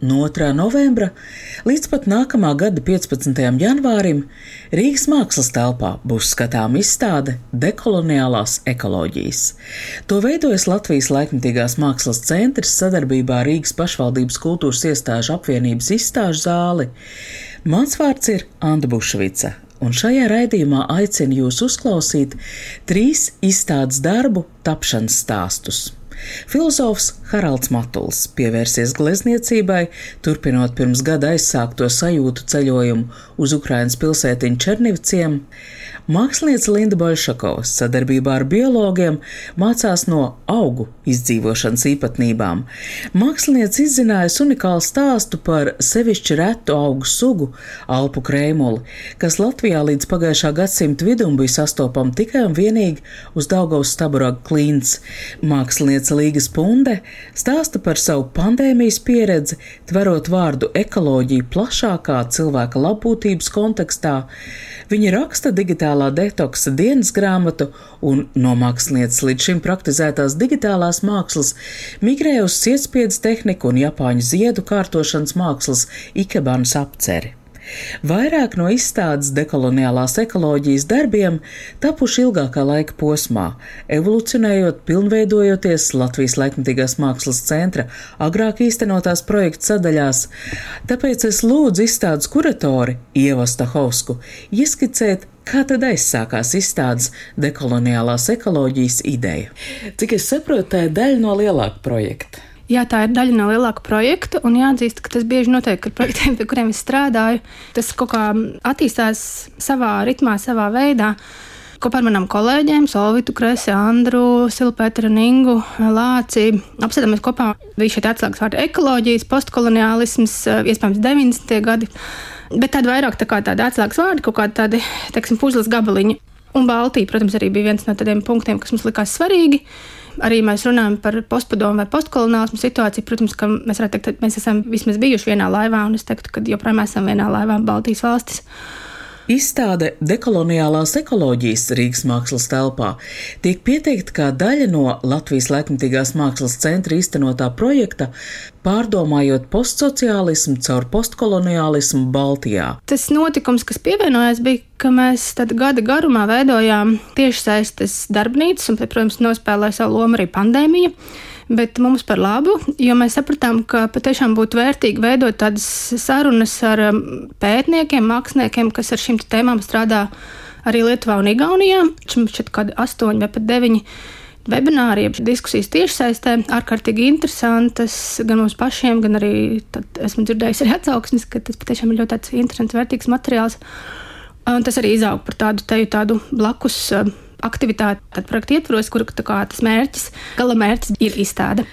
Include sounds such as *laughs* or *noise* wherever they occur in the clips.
No 2. novembra līdz pat nākamā gada 15. janvārim Rīgas mākslas telpā būs skatāma izstāde dekoloniālās ekoloģijas. To veidojas Latvijas laikmatīgās mākslas centrs sadarbībā ar Rīgas pašvaldības kultūras iestāžu apvienības izstāžu zāli. Mans vārds ir Anna Bušvica, un šajā raidījumā aicinu jūs uzklausīt trīs izstādes darbu tapšanas stāstus. Filozofs Haralds Matuls pievērsies glezniecībai, turpinot pirms gada aizsākto sajūtu ceļojumu uz Ukrainas pilsētiņu Černivciem. Mākslinieca Linda Bolšakovs sadarbībā ar biologiem mācās no augu izdzīvošanas īpatnībām. Mākslinieca izzinājusi unikālu stāstu par sevišķi retu augu sugu, alpu krēmuli, kas Latvijā līdz pagājušā gadsimta vidum bija sastopama tikai un vienīgi uz Daugavas staburaga klints. Mākslinieca Līga Spunde stāsta par savu pandēmijas pieredzi, tverot vārdu ekoloģiju plašākā cilvēka labbūtības kontekstā. Viņa raksta digitālā detoksa dienas grāmatu un no mākslinieces līdz šim praktizētās digitālās mākslas migrē uz sietspiedas tehniku un japāņu ziedu kārtošanas mākslas ikebanas apceri. Vairāk no izstādes dekoloniālās ekoloģijas darbiem tapuši ilgākā laika posmā, evolucionējot, pilnveidojoties Latvijas laikmatīgās mākslas centra agrāk īstenotās projekta sadaļās. Tāpēc es lūdzu izstādes kuratori Ievu Stahovsku ieskicēt, Kā tad aizsākās izstādes dekoloniālās ekoloģijas ideja? Cik es saprotu, tā ir daļa no lielāka projekta. Jā, tā ir daļa no lielāka projekta, un jāatzīst, ka tas bieži notiek ar projektiem, pie kuriem es strādāju. Tas kaut kā attīstās savā ritmā, savā veidā. Kopā ar maniem kolēģiem, Solvitu, Kresi, Andru, Silpēteru, Ningu, Lāci, apsēdamies kopā. Bija šie atslēgas vārdi - ekoloģijas, postkoloniālisms, iespējams, 90. gadi. Bet tāda vairāk tā kā tāda atslēgas vārdi, kaut kādi tādi, teiksim, puzles gabaliņi. Un Baltija, protams, arī bija viens no tādiem punktiem, kas mums likās svarīgi. Arī mēs runājam par postpadomu vai postkoloniālismu situāciju. Protams, ka mēs varētu teikt, ka mēs esam vismaz bijuši vienā laivā, un es teiktu, ka joprojām esam vienā laivā Baltijas valstis. Izstāde dekoloniālās ekoloģijas Rīgas mākslas telpā tiek pieteikta kā daļa no Latvijas laikmatīgās mākslas centra īstenotā projekta pārdomājot postsociālismu caur postkoloniālismu Baltijā. Tas notikums, kas pievienojās, bija, ka mēs gada garumā veidojām tiešsaistes darbnīcas, un, protams, nospēlēja savu lomu arī pandēmija bet mums par labu, jo mēs sapratām, ka patiešām būtu vērtīgi veidot tādas sarunas ar um, pētniekiem, māksliniekiem, kas ar šīm tēmām strādā arī Lietuvā un Igaunijā. Šim šķiet, ka astoņi vai pat deviņi webināri, jeb diskusijas tiešsaistē, ārkārtīgi interesantas gan mums pašiem, gan arī esmu dzirdējis arī atsauksmes, ka tas patiešām ir ļoti interesants, vērtīgs materiāls. Un tas arī izaug par tādu teju, tādu blakus uh, aktivitāti, tad projekta ietvaros, kur kā, tas mērķis, gala mērķis ir izstāde.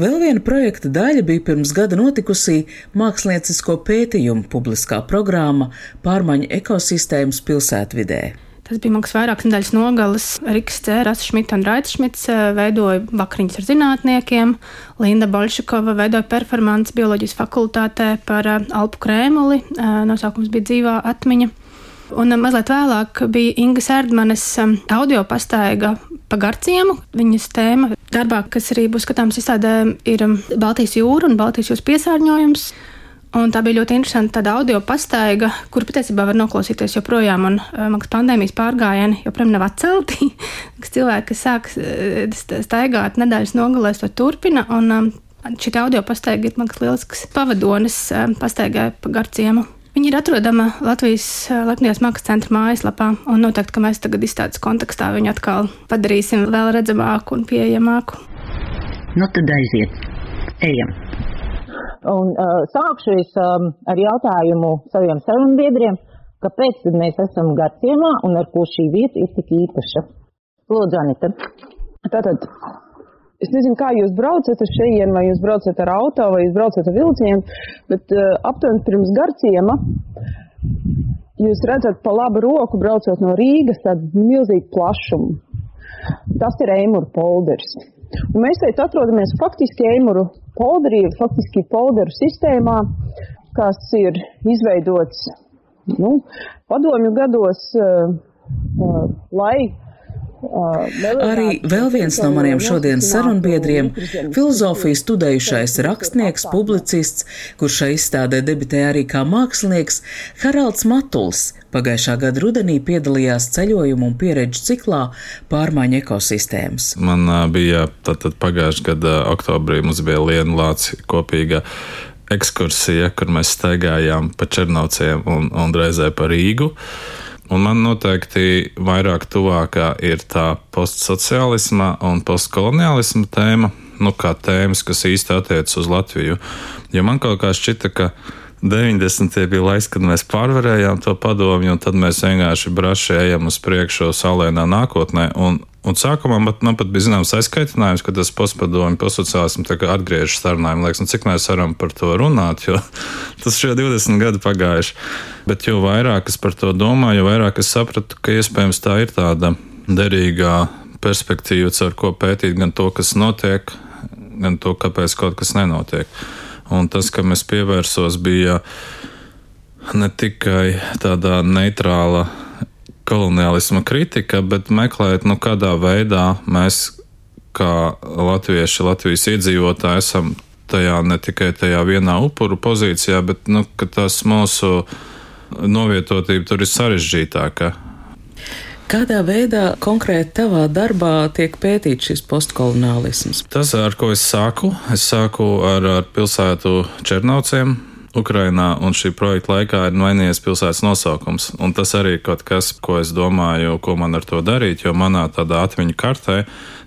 Vēl viena projekta daļa bija pirms gada notikusī māksliniecisko pētījumu publiskā programma Pārmaiņu ekosistēmas pilsētvidē. Tas bija mākslinieks vairākas nedēļas nogalas. Riks Cēras, Šmits un Raits Šmits eh, veidoja vakariņas ar zinātniekiem. Linda Bolšakova veidoja performances bioloģijas fakultātē par eh, Alpu krēmuli. Eh, nosaukums bija dzīvā atmiņa. Un um, mazliet vēlāk bija Inga Sērdmanes um, audio pastaiga pa garciemu. Viņas tēma darbā, kas arī būs skatāms izstādē, ir um, Baltijas jūra un Baltijas jūras piesārņojums. Un tā bija ļoti interesanta audio pastaiga, kur patiesībā var noklausīties joprojām. Un maksas pandēmijas pārgājieni joprojām nav atcelti. *laughs* Cilvēki, kas sāk staigāt nedēļas nogalēs, to turpina. Un šī audio pastaiga ir lielisks pavadonis pastaigai pa garciemu. Viņa ir atrodama Latvijas Latvijas Mākslas centra mājaslapā, un noteikti, ka mēs tagad izstādes kontekstā viņu atkal padarīsim vēl redzamāku un pieejamāku. Nu tad aiziet, ejam! Un uh, sākšu es um, ar jautājumu saviem sarunbiedriem, kāpēc mēs esam Garciemā un ar ko šī vieta ir tik īpaša. Lūdzu, Anita. Tātad Es nezinu, kā jūs braucat uz šejienu, vai jūs braucat ar auto, vai jūs braucat ar vilcienu, bet uh, aptuveni pirms garciema jūs redzat pa labu roku, braucot no Rīgas, tādu milzīgu plašumu. tas ir Eimuru polders. Un mēs šeit atrodamies faktiski Eimuru polderī, faktiski polderu sistēmā, kas ir izveidots nu, padomju gados, uh, uh, lai Arī vēl viens no maniem šodienas sarunbiedriem - filozofiju studējušais rakstnieks, publicists, kurš šai izstādē debitē arī kā mākslinieks, Haralds Matuls. Pagājušā gada rudenī piedalījās ceļojumu un pieredžu ciklā pārmaiņu ekosistēmas. Man bija tātad pagājušā gada oktobrī mums bija Liena Lācija kopīga ekskursija, kur mēs staigājām pa Černovciem un, un reizē pa Rīgu. Un man noteikti vairāk tuvākā ir tā postsociālisma un postkoloniālisma tēma, nu kā tēmas, kas īsti attiecas uz Latviju. Jo man kaut kā šķita, ka 90. bija laiks, kad mēs pārvarējām to padomju, un tad mēs vienkārši braši ejam uz priekšu saulēnā nākotnē. Un, Un sākumā man, man pat bija zināms aizkaitinājums, ka tas postpadomju, postsociālismu atgriežas sarunā. Man liekas, nu, cik mēs varam par to runāt, jo *laughs* tas jau 20 gadi pagājuši. Bet jo vairāk es par to domāju, jo vairāk es sapratu, ka iespējams tā ir tāda derīgā perspektīva, ar ko pētīt gan to, kas notiek, gan to, kāpēc kaut kas nenotiek. Un tas, kam es pievērsos, bija ne tikai tādā neitrāla koloniālisma kritika, bet meklēt, nu, kādā veidā mēs, kā latvieši, Latvijas iedzīvotāji, esam tajā ne tikai tajā vienā upuru pozīcijā, bet nu, tas mūsu novietotība tur ir sarežģītāka. Kādā veidā konkrēti tavā darbā tiek pētīts šis postkoloniālisms? Tas, ar ko es sāku, es sāku ar, ar pilsētu Černovciem, Ukrainā, un šī projekta laikā ir mainījies pilsētas nosaukums. Un tas arī ir kaut kas, ko es domāju, ko man ar to darīt, jo manā tādā atmiņu kartē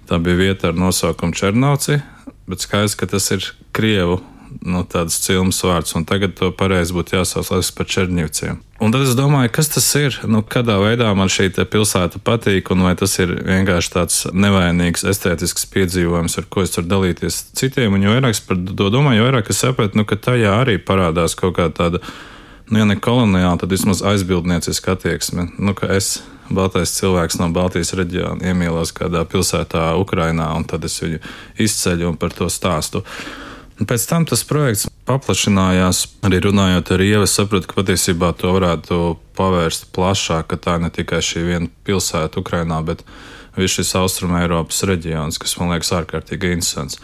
tā bija vieta ar nosaukumu Černovci, bet skaidrs, ka tas ir Krievu nu, tāds cilms vārds, un tagad to pareizi būtu jāsauc par Černivciem. Un tad es domāju, kas tas ir, nu, kādā veidā man šī pilsēta patīk, un vai tas ir vienkārši tāds nevainīgs, estētisks piedzīvojums, ar ko es varu dalīties citiem. Un jo vairāk es par to domāju, jo vairāk es sapratu, nu, ka tajā arī parādās kaut kā tāda, nu, ja ne koloniāla, tad vismaz aizbildnieciska attieksme. Nu, ka es Baltais cilvēks no Baltijas reģiona iemīlos kādā pilsētā, Ukrainā, un tad es viņu izceļu un par to stāstu. Pēc tam tas projekts paplašinājās. Arī runājot ar Ievu, sapratu, ka patiesībā to varētu pavērst plašāk, ka tā ne tikai šī viena pilsēta Ukrainā, bet viss šis Austrum Eiropas reģions, kas man liekas ārkārtīgi interesants.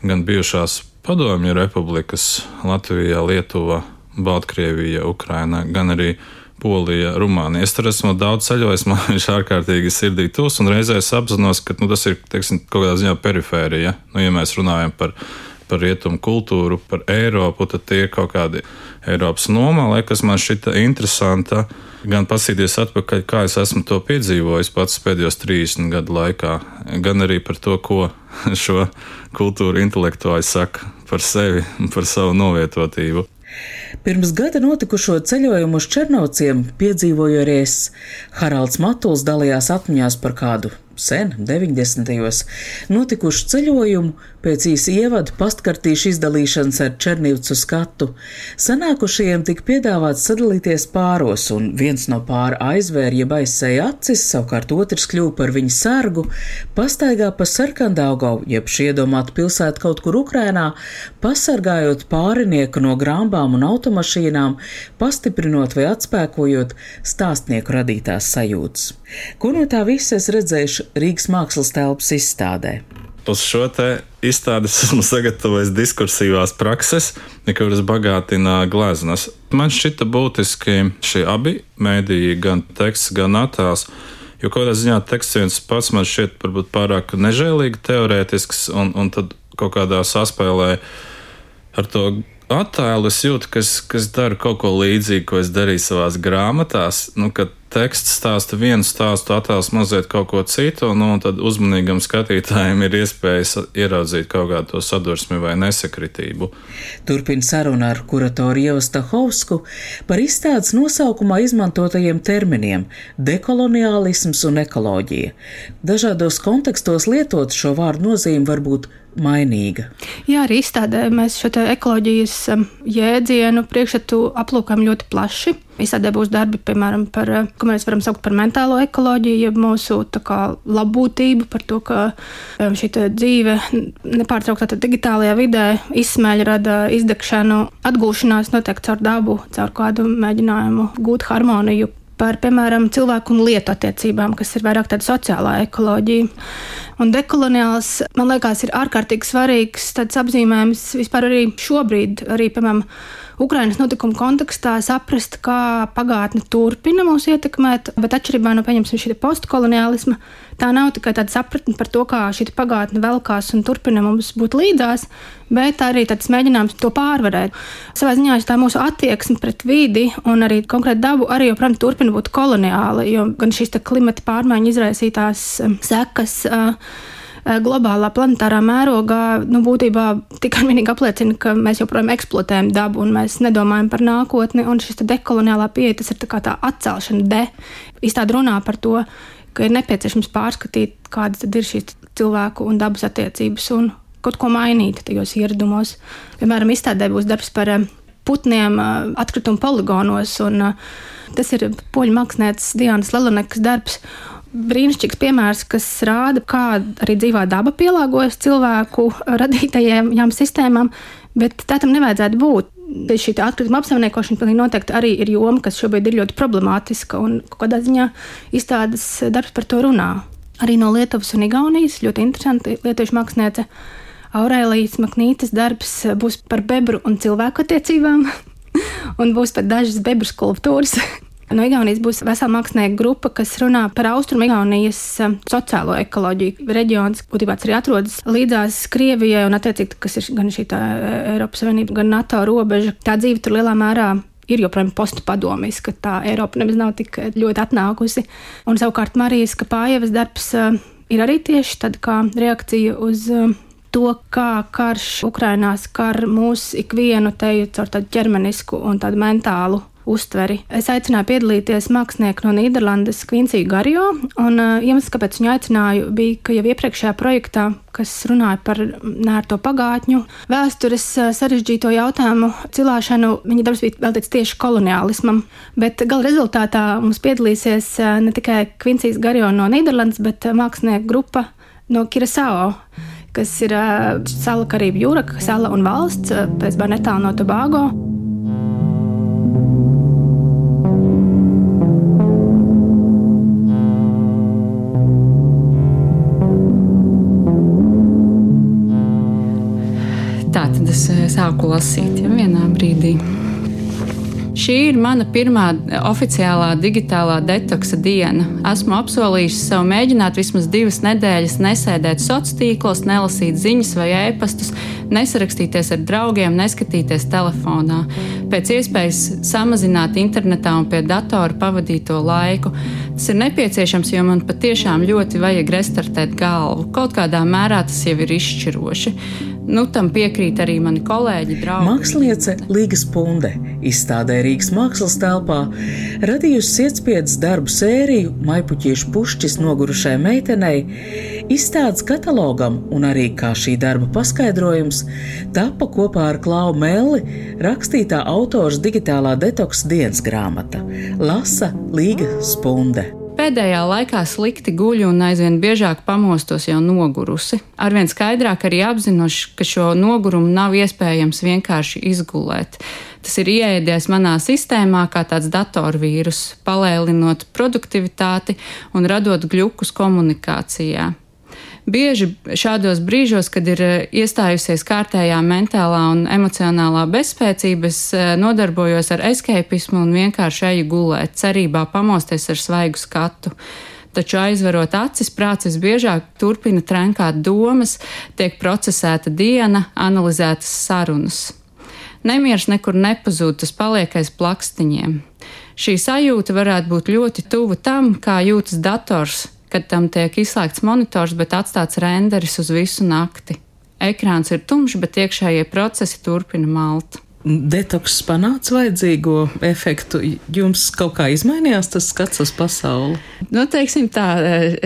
Gan bijušās padomju republikas Latvijā, Lietuva, Baltkrievija, Ukraina, gan arī Polija, Rumānija. Es tur esmu daudz ceļojis, *laughs* man viņš ārkārtīgi sirdī tūs, un reizē es apzinos, ka nu, tas ir teiksim, kaut kādā ziņā perifērija. Nu, ja mēs runājam par par rietumu kultūru, par Eiropu, tad tie ir kaut kādi Eiropas nomālē, kas man šķita interesanta. Gan pasīties atpakaļ, kā es esmu to piedzīvojis pats pēdējos 30 gadu laikā, gan arī par to, ko *laughs* šo kultūru intelektuāļi saka par sevi un par savu novietotību. Pirms gada notikušo ceļojumu uz Černovciem piedzīvoju arī es. Haralds Matuls dalījās atmiņās par kādu sen, 90. gados, notikušu ceļojumu, pēc īsa ievada pastkartīšu izdalīšanas ar Černivcu skatu. Sanākušajiem tika piedāvāts sadalīties pāros, un viens no pāra aizvēra, jeb aizsēja acis, savukārt otrs kļuva par viņa sargu, pastaigā pa sarkandaugau, jeb šī iedomāta pilsēta kaut kur Ukrainā, pasargājot pārinieku no grāmbām un automašīnām, pastiprinot vai atspēkojot stāstnieku radītās sajūtas. Ko no tā visa es redzēšu Rīgas mākslas telpas izstādē? Uz šo te izstādi *laughs* esmu sagatavojis diskursīvās prakses, kuras bagātina gleznas. Man šķita būtiski šie abi mēdīji, gan teksts, gan attēls. Jo kādā ziņā teksts viens pats man šķiet varbūt pārāk nežēlīgi teorētisks, un, un tad kaut kādā saspēlē ar to attēlu es jūtu, ka es, ka es daru kaut ko līdzīgu, ko es darīju savās grāmatās. Nu, kad teksts stāsta vienu stāstu, attēls mazliet kaut ko citu, nu, un tad uzmanīgam skatītājam ir iespējas ieraudzīt kaut kādu to sadursmi vai nesakritību. Turpin saruna ar kuratoru Ievu Stahovsku par izstādes nosaukumā izmantotajiem terminiem - dekoloniālisms un ekoloģija. Dažādos kontekstos lietot šo vārdu nozīme var būt mainīga. Jā, arī izstādē mēs šo ekoloģijas um, jēdzienu priekšstatu aplūkam ļoti plaši. Izstādē būs darbi, piemēram, par, eh, ko mēs varam saukt par mentālo ekoloģiju, jeb mūsu kā, labbūtību, par to, ka eh, šī dzīve nepārtrauktā digitālajā vidē izsmeļ, rada izdegšanu, atgūšanās notiek caur dabu, caur kādu mēģinājumu gūt harmoniju par, piemēram, cilvēku un lietu attiecībām, kas ir vairāk tāda sociālā ekoloģija. Un dekoloniāls, man liekas, ir ārkārtīgi svarīgs tāds apzīmējums vispār arī šobrīd, arī, piemēram, Ukrainas notikumu kontekstā saprast, kā pagātne turpina mūs ietekmēt, bet atšķirībā no, šī postkoloniālisma, tā nav tikai tāda sapratne par to, kā šī pagātne velkās un turpina mums būt līdzās, bet arī tāds mēģinājums to pārvarēt. Savā ziņā tā mūsu attieksme pret vidi un arī konkrēti dabu arī joprojām turpina būt koloniāla, jo gan šīs klimata pārmaiņu izraisītās um, sekas. Uh, globālā planetārā mērogā nu, būtībā tikai un vienīgi apliecina, ka mēs joprojām eksploatējam dabu un mēs nedomājam par nākotni. Un šis dekoloniālā pieeja, tas ir tā, tā atcelšana, de izstāde runā par to, ka ir nepieciešams pārskatīt, kādas ir šīs cilvēku un dabas attiecības un kaut ko mainīt tajos ieradumos. Piemēram, izstādē būs darbs par eh, putniem eh, atkritumu poligonos, un tas ir poļu mākslinieces Diānas Lelanekas darbs brīnišķīgs piemērs, kas rāda, kā arī dzīvā daba pielāgojas cilvēku radītajām sistēmām, bet tā tam nevajadzētu būt. Šī atkrituma apsaimniekošana pilnīgi noteikti arī ir joma, kas šobrīd ir ļoti problemātiska, un kādā ziņā izstādes darbs par to runā. Arī no Lietuvas un Igaunijas ļoti interesanti lietuviešu māksliniece Aurēlijas Maknītes darbs būs par bebru un cilvēku attiecībām, *laughs* un būs pat dažas bebru skulptūras, No Igaunijas būs vesela mākslinieka grupa, kas runā par austrumu Igaunijas um, sociālo ekoloģiju. Reģions, būtībā arī atrodas līdzās Krievijai un, attiecīgi, kas ir gan šī tā e, Eiropas Savienība, gan NATO robeža. Tā dzīve tur lielā mērā ir joprojām postpadomiska, tā Eiropa nemaz nav tik ļoti atnākusi. Un savukārt Marijas Kapājevas darbs uh, ir arī tieši tad kā reakcija uz to, kā karš Ukrainā skar mūs ikvienu teju caur tādu ķermenisku un tādu mentālu uztveri. Es aicināju piedalīties mākslinieku no Nīderlandes Kvinciju Gario, un uh, iemesls, kāpēc viņu aicināju, bija, ka jau iepriekšējā projektā, kas runāja par nērto pagātņu, vēstures uh, sarežģīto jautājumu cilāšanu, viņa darbs bija veltīts tieši koloniālismam, bet gala rezultātā mums piedalīsies uh, ne tikai Kvincijas Gario no Nīderlandes, bet mākslinieku grupa no Kirasao kas ir uh, sala Karību jūra, sala un valsts pēc netālu no Tobago. Sāku lasīt ja, vienā brīdī. Šī ir mana pirmā oficiālā digitālā detoksa diena. Esmu apsolījis sev mēģināt vismaz divas nedēļas nesēdēt sociālos tīklos, nelasīt ziņas vai ēpastus, nesarakstīties ar draugiem, neskatīties telefonā. Pēc iespējas samazināt internetā un pie datora pavadīto laiku. Tas ir nepieciešams, jo man patiešām ļoti vajag restartēt galvu. Kaut kādā mērā tas jau ir izšķiroši. Nu, tam piekrīt arī mani kolēģi, draugi. Māksliniece Līga Spunde izstādē Rīgas mākslas telpā radījusi sietspiedas darbu sēriju Maipuķiešu pušķis nogurušai meitenei, izstādes katalogam un arī kā šī darba paskaidrojums tapa kopā ar Klau Melli rakstītā autors digitālā detoksa dienas grāmata Lasa Līga Spunde. Pēdējā laikā slikti guļu un aizvien biežāk pamostos jau nogurusi. Arvien skaidrāk arī apzinoši, ka šo nogurumu nav iespējams vienkārši izgulēt. Tas ir ieēdies manā sistēmā kā tāds datorvīrus, palēlinot produktivitāti un radot gļukus komunikācijā. Bieži šādos brīžos, kad ir eh, iestājusies kārtējā mentālā un emocionālā bezspēcība, es eh, nodarbojos ar escapismu un vienkārši eju gulēt, cerībā pamosties ar svaigu skatu taču aizverot acis, prāts visbiežāk turpina trenkāt domas, tiek procesēta diena, analizētas sarunas. Nemieris nekur nepazūd, tas paliek aiz plakstiņiem. Šī sajūta varētu būt ļoti tuva tam, kā jūtas dators, kad tam tiek izslēgts monitors, bet atstāts renderis uz visu nakti. Ekrāns ir tumšs, bet iekšējie procesi turpina malt. detoks panāca vajadzīgo efektu. Jums kaut kā izmainījās tas skats uz pasauli? Nu, teiksim tā,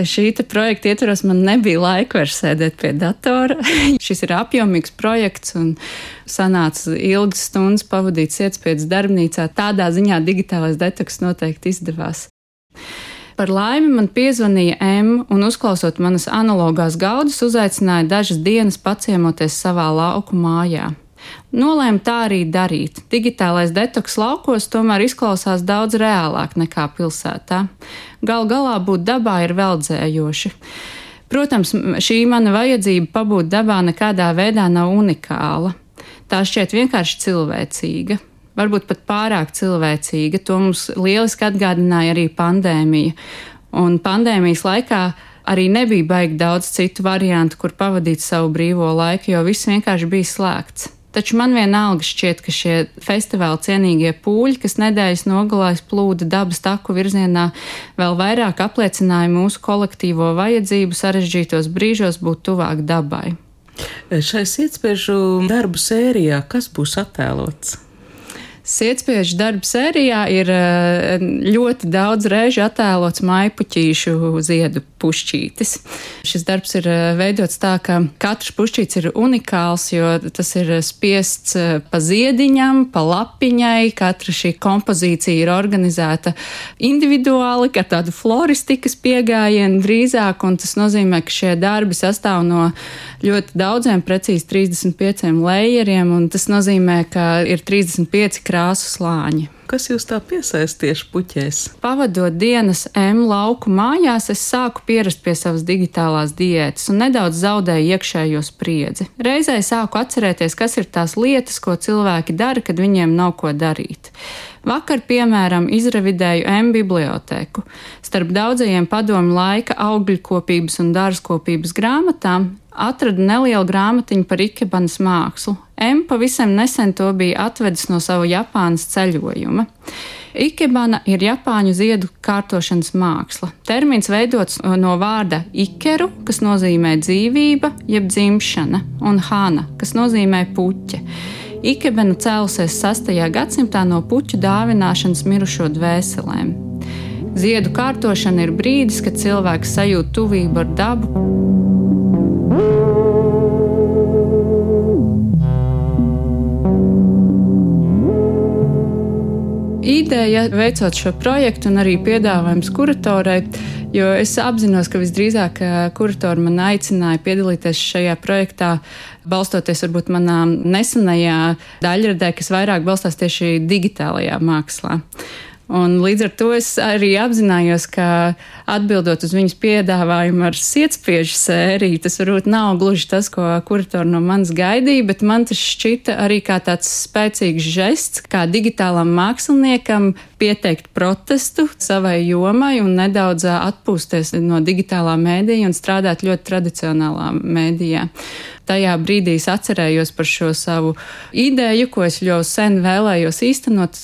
šī te projekta ietvaros man nebija laika vairs sēdēt pie datora. *laughs* Šis ir apjomīgs projekts un sanāca ilgas stundas pavadīt sietspējas darbnīcā. Tādā ziņā digitālais detoks noteikti izdevās. Par laimi man piezvanīja M un, uzklausot manas analogās gaudas, uzaicināja dažas dienas paciemoties savā lauku mājā. Nolēmu tā arī darīt. Digitālais detoks laukos tomēr izklausās daudz reālāk nekā pilsētā. Gal galā būt dabā ir veldzējoši. Protams, šī mana vajadzība pabūt dabā nekādā veidā nav unikāla. Tā šķiet vienkārši cilvēcīga varbūt pat pārāk cilvēcīga. To mums lieliski atgādināja arī pandēmija. Un pandēmijas laikā arī nebija baigi daudz citu variantu, kur pavadīt savu brīvo laiku, jo viss vienkārši bija slēgts. Taču man vienalga šķiet, ka šie festivāla cienīgie pūļi, kas nedēļas nogalēs plūda dabas taku virzienā, vēl vairāk apliecināja mūsu kolektīvo vajadzību sarežģītos brīžos būt tuvāk dabai. Šai sietspiežu darbu sērijā kas būs attēlots? Sietspiežu darbu sērijā ir eh, ļoti daudz reižu attēlots maipuķīšu ziedu pušķītis. Šis darbs ir eh, veidots tā, ka katrs pušķītis ir unikāls, jo tas ir spiests eh, pa ziediņam, pa lapiņai. Katra šī kompozīcija ir organizēta individuāli, ar tādu floristikas piegājienu drīzāk, un tas nozīmē, ka šie darbi sastāv no ļoti daudziem, precīzi 35 lejeriem, un tas nozīmē, ka ir 35 krāsu slāņi. Kas jūs tā piesaista tieši puķēs? Pavadot dienas M lauku mājās, es sāku pierast pie savas digitālās diētas un nedaudz zaudēju iekšējo spriedzi. Reizē sāku atcerēties, kas ir tās lietas, ko cilvēki dara, kad viņiem nav ko darīt. Vakar, piemēram, izrevidēju M bibliotēku. Starp daudzajiem padomu laika augļkopības un dārzkopības grāmatām atradu nelielu grāmatiņu par ikebanas mākslu. M pavisam nesen to bija atvedis no sava Japānas ceļojuma. Ikebana ir Japāņu ziedu kārtošanas māksla. Termins veidots no vārda ikeru, kas nozīmē dzīvība, jeb dzimšana, un hana, kas nozīmē puķe. Ikebana cēlusies 6. gadsimtā no puķu dāvināšanas mirušo dvēselēm. Ziedu kārtošana ir brīdis, kad cilvēks sajūt tuvību ar dabu Ideja veicot šo projektu un arī piedāvājums kuratorai, jo es apzinos, ka visdrīzāk kuratori man aicināja piedalīties šajā projektā, balstoties varbūt manā nesenajā daļradē, kas vairāk balstās tieši digitālajā mākslā. Un līdz ar to es arī apzinājos, ka atbildot uz viņas piedāvājumu ar sietspiežu sēriju, tas varbūt nav gluži tas, ko kuratori no manis gaidīja, bet man tas šķita arī kā tāds spēcīgs žests, kā digitālam māksliniekam pieteikt protestu savai jomai un nedaudz atpūsties no digitālā mēdīja un strādāt ļoti tradicionālā mēdījā tajā brīdī es atcerējos par šo savu ideju, ko es jau sen vēlējos īstenot.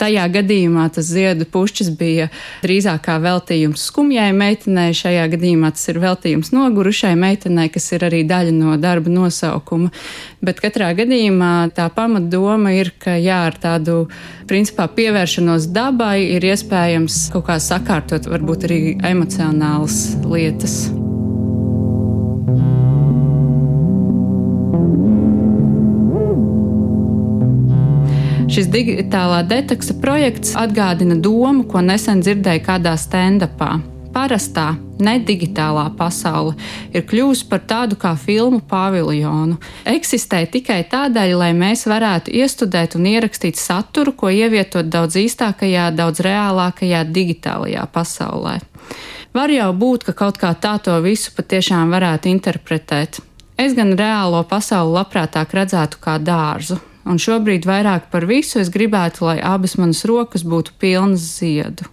Tajā gadījumā tas ziedu pušķis bija drīzāk kā veltījums skumjai meitenei, šajā gadījumā tas ir veltījums nogurušai meitenei, kas ir arī daļa no darba nosaukuma. Bet katrā gadījumā tā pamatdoma ir, ka jā, ar tādu principā pievēršanos dabai ir iespējams kaut kā sakārtot varbūt arī emocionālas lietas. Šis digitālā deteksa projekts atgādina domu, ko nesen dzirdēju kādā stand-upā. Parastā, ne digitālā pasaule ir kļuvusi par tādu kā filmu paviljonu. Eksistē tikai tādēļ, lai mēs varētu iestudēt un ierakstīt saturu, ko ievietot daudz īstākajā, daudz reālākajā digitālajā pasaulē. Var jau būt, ka kaut kā tā to visu patiešām varētu interpretēt. Es gan reālo pasauli labprātāk redzētu kā dārzu, un šobrīd vairāk par visu es gribētu, lai abas manas rokas būtu pilnas ziedu.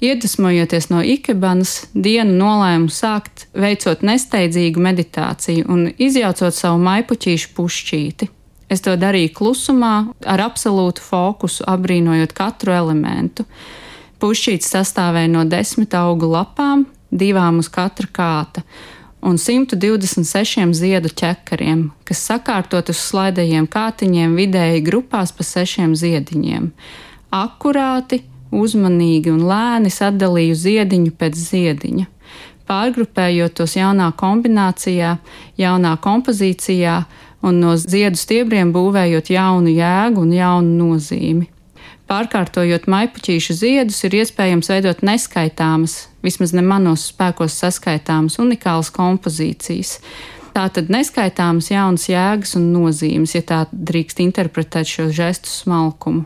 Iedvesmojoties no ikebanas, dienu nolēmu sākt veicot nesteidzīgu meditāciju un izjaucot savu maipuķīšu pušķīti. Es to darīju klusumā, ar absolūtu fokusu, apbrīnojot katru elementu. Pušķītis sastāvēja no desmit augu lapām, divām uz katra kāta, un 126 ziedu ķekariem, kas sakārtot uz slaidajiem kātiņiem vidēji grupās pa sešiem ziediņiem. Akurāti, uzmanīgi un lēni sadalīju ziediņu pēc ziediņa. Pārgrupējot tos jaunā kombinācijā, jaunā kompozīcijā un no ziedu stiebriem būvējot jaunu jēgu un jaunu nozīmi. Pārkārtojot maipuķīšu ziedus, ir iespējams veidot neskaitāmas, vismaz ne manos spēkos saskaitāmas, unikālas kompozīcijas. Tātad neskaitāmas jaunas jēgas un nozīmes, ja tā drīkst interpretēt šo žestu smalkumu.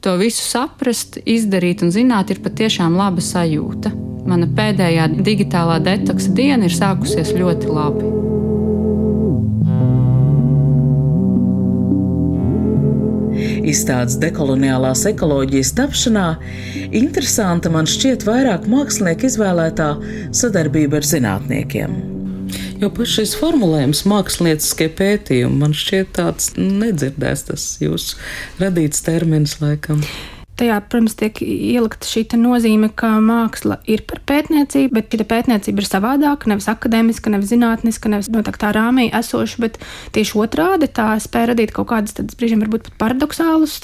To visu saprast, izdarīt un zināt ir patiešām laba sajūta. Mana pēdējā digitālā detoksa diena ir sākusies ļoti labi. Izstādes dekoloniālās ekoloģijas tapšanā interesanta man šķiet vairāk mākslinieku izvēlētā sadarbība ar zinātniekiem. Jo pats šis formulējums, mākslinieckie pētījumi, man šķiet tāds nedzirdēts, tas jūsu radīts termins laikam tajā, protams, tiek ielikta šī nozīme, ka māksla ir par pētniecību, bet šī pētniecība ir savādāka, nevis akadēmiska, nevis zinātniska, nevis noteiktā rāmī esoša, bet tieši otrādi tā spēja radīt kaut kādas, tādas brīžiem varbūt pat paradoxālus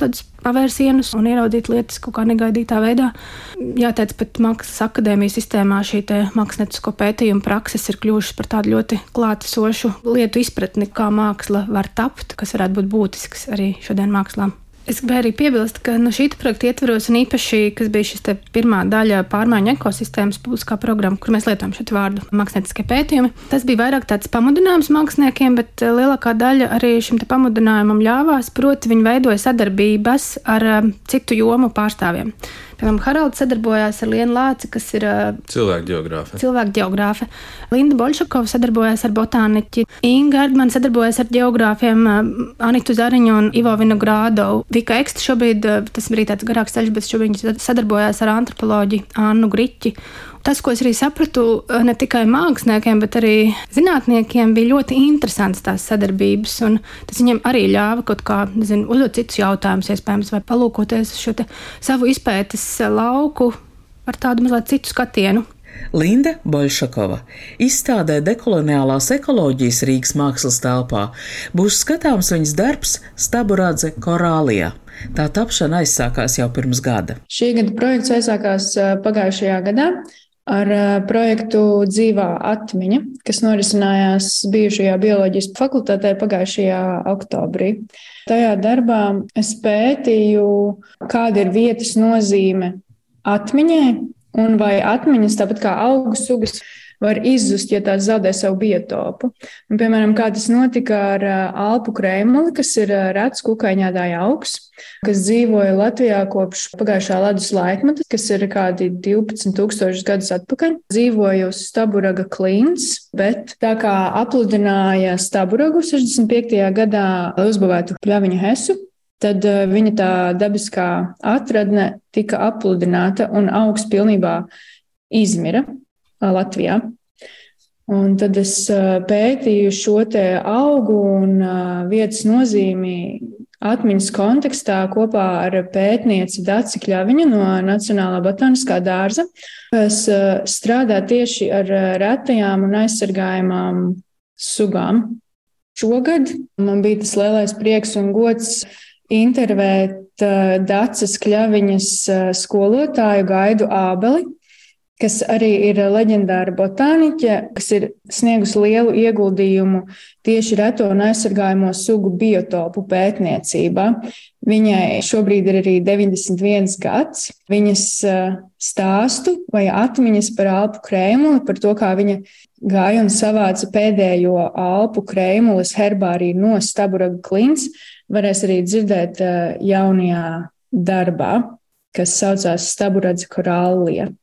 pavērsienus un ieraudzīt lietas kaut kā negaidītā veidā. Jāteic, pat mākslas akadēmijas sistēmā šī māksliniecisko pētījumu prakses ir kļuvušas par tādu ļoti klātesošu lietu izpratni, kā māksla var tapt, kas varētu būt būtisks arī šodien mākslām. Es gribēju arī piebilst, ka no šī projekta ietvaros, un īpaši, kas bija šis pirmā daļa pārmaiņu ekosistēmas publiskā programma, kur mēs lietojam šo vārdu mākslinieckie pētījumi, tas bija vairāk tāds pamudinājums māksliniekiem, bet eh, lielākā daļa arī šim pamudinājumam ļāvās, proti viņi veidoja sadarbības ar eh, citu jomu pārstāvjiem. Piemēram, Haralds sadarbojās ar Lienu Lāci, kas ir cilvēku geogrāfe. Cilvēku geogrāfe. Linda Bolšakova sadarbojās ar botāniķi. Inga Erdmana sadarbojās ar geogrāfiem Anitu Zariņu un Ivo Vinogrādovu. Vika Eksta šobrīd, tas bija tāds garāks ceļš, bet šobrīd viņa sadarbojās ar antropoloģi Annu Griķi tas, ko es arī sapratu, ne tikai māksliniekiem, bet arī zinātniekiem, bija ļoti interesants tās sadarbības. Tas viņiem arī ļāva kaut kā nezinu, uzdot citus jautājumus, iespējams, vai palūkoties uz šo savu izpētes lauku ar tādu mazliet citu skatienu. Linda Boļšakova izstādē dekoloniālās ekoloģijas Rīgas mākslas telpā būs skatāms viņas darbs Staburadze Korālijā. Tā tapšana aizsākās jau pirms gada. Šī gada projekts aizsākās eh, pagājušajā gadā ar projektu Dzīvā atmiņa, kas norisinājās bijušajā bioloģijas fakultātē pagājušajā oktobrī. Tajā darbā es pētīju, kāda ir vietas nozīme atmiņai un vai atmiņas, tāpat kā augu sugas, var izzust, ja tās zaudē savu biotopu. Un, piemēram, kā tas notika ar Alpu krēmuli, kas ir rets kukaiņādāja augs, kas dzīvoja Latvijā kopš pagājušā ledus laikmeta, kas ir kādi 12,000 gadus atpakaļ. Dzīvoja uz Staburaga klints, bet tā kā apludināja Staburagu 65. gadā, uzbūvētu pļaviņu hesu, tad viņa tā dabiskā atradne tika apludināta un augs pilnībā izmira. Latvijā. Un tad es pētīju šo augu un vietas nozīmi atmiņas kontekstā kopā ar pētnieci Daci Kļaviņu no Nacionālā botaniskā dārza, kas strādā tieši ar retajām un aizsargājumām sugām. Šogad man bija tas lielais prieks un gods intervēt Dacas Kļaviņas skolotāju Gaidu Ābeli, kas arī ir leģendāra botāniķe, kas ir sniegusi lielu ieguldījumu tieši reto un aizsargājamo sugu biotopu pētniecībā. Viņai šobrīd ir arī 91 gads. Viņas eh, stāstu vai atmiņas par Alpu krēmuli, par to, kā viņa gāja un savāca pēdējo Alpu krēmules herbāriju no Staburaga klints, varēs arī dzirdēt eh, jaunajā darbā, kas saucās Staburadze korālija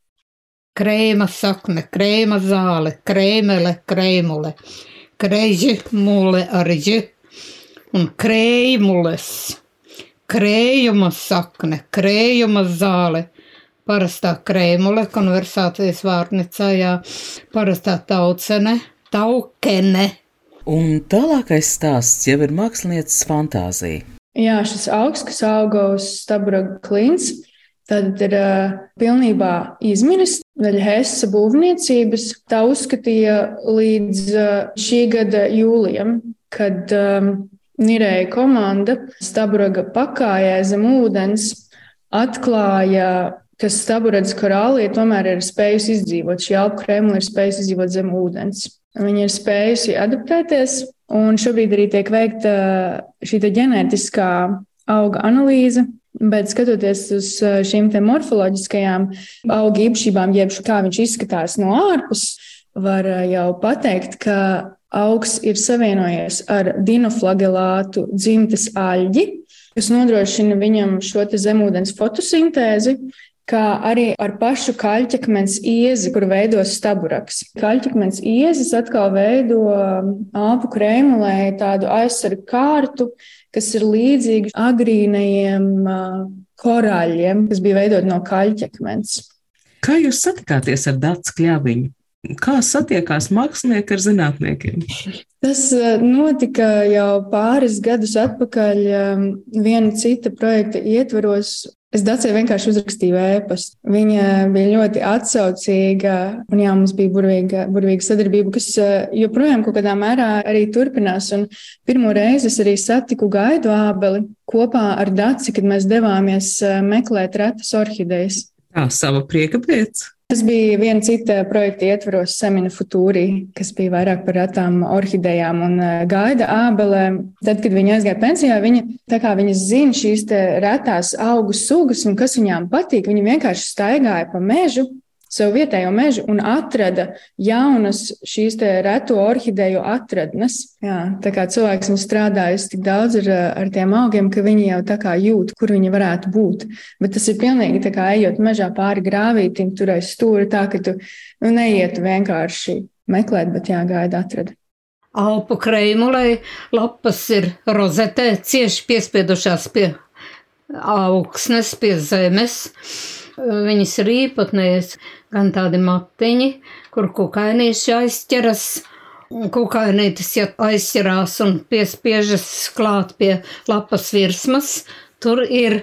krēma sakne, krēma zāle, krēmele, krēmule, kreiži mule ar ži un krēmules, krējuma sakne, krējuma zāle. Parastā krēmule, konversācijas vārnicā, jā, parastā taucene, taukene. Un tālākais stāsts jau ir mākslinieces fantāzija. Jā, šis augs, kas auga uz Stabraga klints, Tad ir uh, pilnībā izmiris daļa Hessa būvniecības. Tā uzskatīja līdz uh, šī gada jūlijam, kad um, Nirēja komanda Staburaga pakājē zem ūdens atklāja, ka Staburagas korālija tomēr ir spējusi izdzīvot. Šī alpu krēmla ir spējusi izdzīvot zem ūdens. Viņa ir spējusi adaptēties, un šobrīd arī tiek veikta šī ģenētiskā auga analīze, Bet skatoties uz šīm morfoloģiskajām auga īpašībām, jeb kā viņš izskatās no ārpuses, var jau pateikt, ka augs ir savienojies ar dinoflagelātu dzimtes aļģi, kas nodrošina viņam šo zemūdens fotosintēzi, kā arī ar pašu kaļķakmens iezi, kur veidos staburaks. Kaļķakmens iezis atkal veido āpu krēmulē tādu aizsargu kārtu, kas ir līdzīgi agrīnajiem korāļiem, kas bija veidoti no kaļķakmens. Kā jūs satikāties ar Dārzu Kļāviņu? Kā satiekās mākslinieki ar zinātniekiem? Tas notika jau pāris gadus atpakaļ viena cita projekta ietvaros. Es Dacei vienkārši uzrakstīju ēpastu. Viņa bija ļoti atsaucīga, un jā, mums bija burvīga, burvīga sadarbība, kas eh, joprojām kaut kādā mērā arī turpinās. Un pirmo reizi es arī satiku Gaidu ābeli kopā ar Daci, kad mēs devāmies eh, meklēt retas orhidejas. Tā sava prieka pēc. Tas bija viena cita projekta ietvaros, Semina Futūri, kas bija vairāk par retām orhidejām un eh, gaida ābelē. Tad, kad viņa aizgāja pensijā, viņa viņa zina šīs retās augu sugas un kas viņām patīk, viņa vienkārši staigāja pa mežu savu vietējo mežu un atrada jaunas šīs reto orhideju atradnes. Jā, tā kā cilvēks ir strādājis tik daudz ar, ar tiem augiem, ka viņi jau tā kā jūt, kur viņi varētu būt. Bet tas ir pilnīgi tā kā ejot mežā pāri grāvītim, tur aiz stūra, tā ka tu nu, neietu vienkārši meklēt, bet jāgaida atradīt. Alpu kreimulei lapas ir rozetē, cieši piespiedušās pie augsnes, pie zemes. Viņas ir īpatnējas, gan tādi matiņi, kur kukainīši aizķeras. Kukainītis, ja aizķerās un piespiežas klāt pie lapas virsmas, tur ir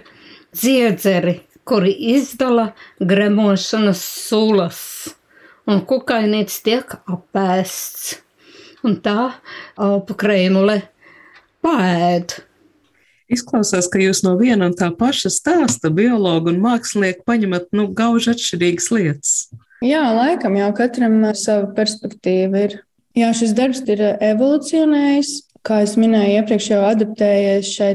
dziedzeri, kuri izdala gremošanas sulas, un kukainītis tiek apēsts. Un tā alpu krēmule pēd. Izklausās, ka jūs no viena un tā paša stāsta, biologu un mākslinieku, paņemat nu, gauži atšķirīgas lietas. Jā, laikam jau katram sava perspektīva ir. Jā, šis darbs ir evolucionējis, kā es minēju, iepriekš jau adaptējies šai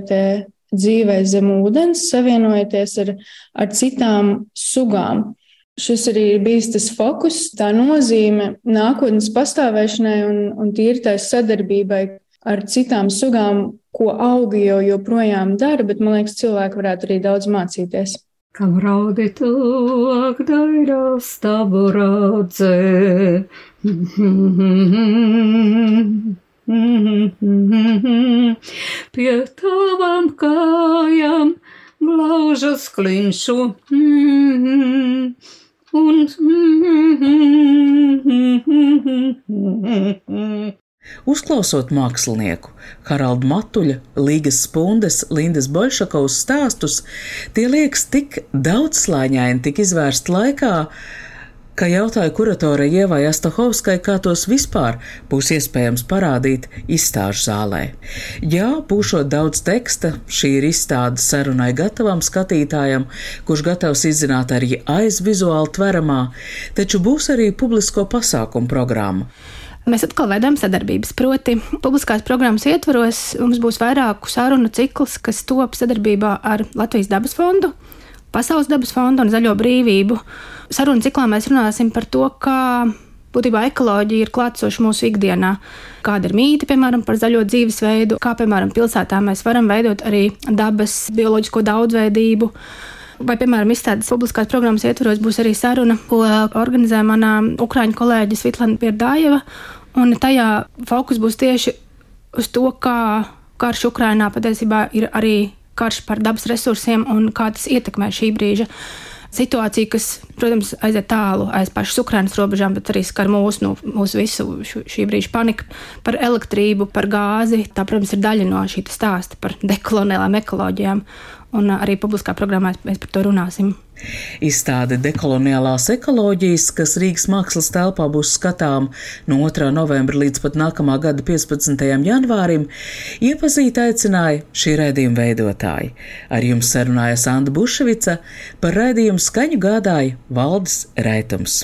dzīvē zem ūdens, savienojoties ar, ar citām sugām. Šis arī ir bijis tas fokus, tā nozīme nākotnes pastāvēšanai un, un tīri tai sadarbībai ar citām sugām, ko augi jau joprojām dara, bet man liekas, cilvēki varētu arī daudz mācīties. Kam raudi tu, ak, dairās tavu rādze. Pie tavām kājām glaužas klinšu. Un Uzklausot mākslinieku Haraldu Matuļa, Līgas Spundes, Lindas Bolšakovas stāstus, tie liekas tik daudzslāņaini, tik izvērst laikā, ka jautāja kuratore Ievai Astahovskai, kā tos vispār būs iespējams parādīt izstāžu zālē. Jā, būšot daudz teksta, šī ir izstāde sarunai gatavam skatītājam, kurš gatavs izzināt arī aiz vizuāli tveramā, taču būs arī publisko pasākumu programma. Mēs atkal veidojam sadarbības. Proti, publiskās programmas ietvaros mums būs vairāku sarunu cikls, kas top sadarbībā ar Latvijas dabas fondu, Pasaules dabas fondu un Zaļo brīvību. Sarunu ciklā mēs runāsim par to, kā būtībā ekoloģija ir klātsoša mūsu ikdienā. Kāda ir mīte, piemēram, par zaļo dzīvesveidu, kā, piemēram, pilsētā mēs varam veidot arī dabas bioloģisko daudzveidību. Vai, piemēram, izstādes publiskās programmas ietvaros būs arī saruna, ko organizē mana ukrāņu kolēģe Svitlana Pierdājeva. Un tajā fokus būs tieši uz to, kā karš Ukrainā patiesībā ir arī karš par dabas resursiem un kā tas ietekmē šī brīža situāciju, kas, protams, aiziet tālu aiz pašas Ukraiņas robežām, bet arī skar mūsu, nu, mūsu visu šī brīža paniku par elektrību, par gāzi. Tā, protams, ir daļa no šī stāsta par dekoloniālām ekoloģijām. Un arī publiskā programmā mēs par to runāsim. Izstāde dekoloniālās ekoloģijas, kas Rīgas mākslas telpā būs skatām no 2. novembra līdz pat nākamā gada 15. janvārim, iepazīt aicināja šī raidījuma veidotāji. Ar jums sarunājas Anda Buševica, par raidījumu skaņu gādāja Valdis Raitums.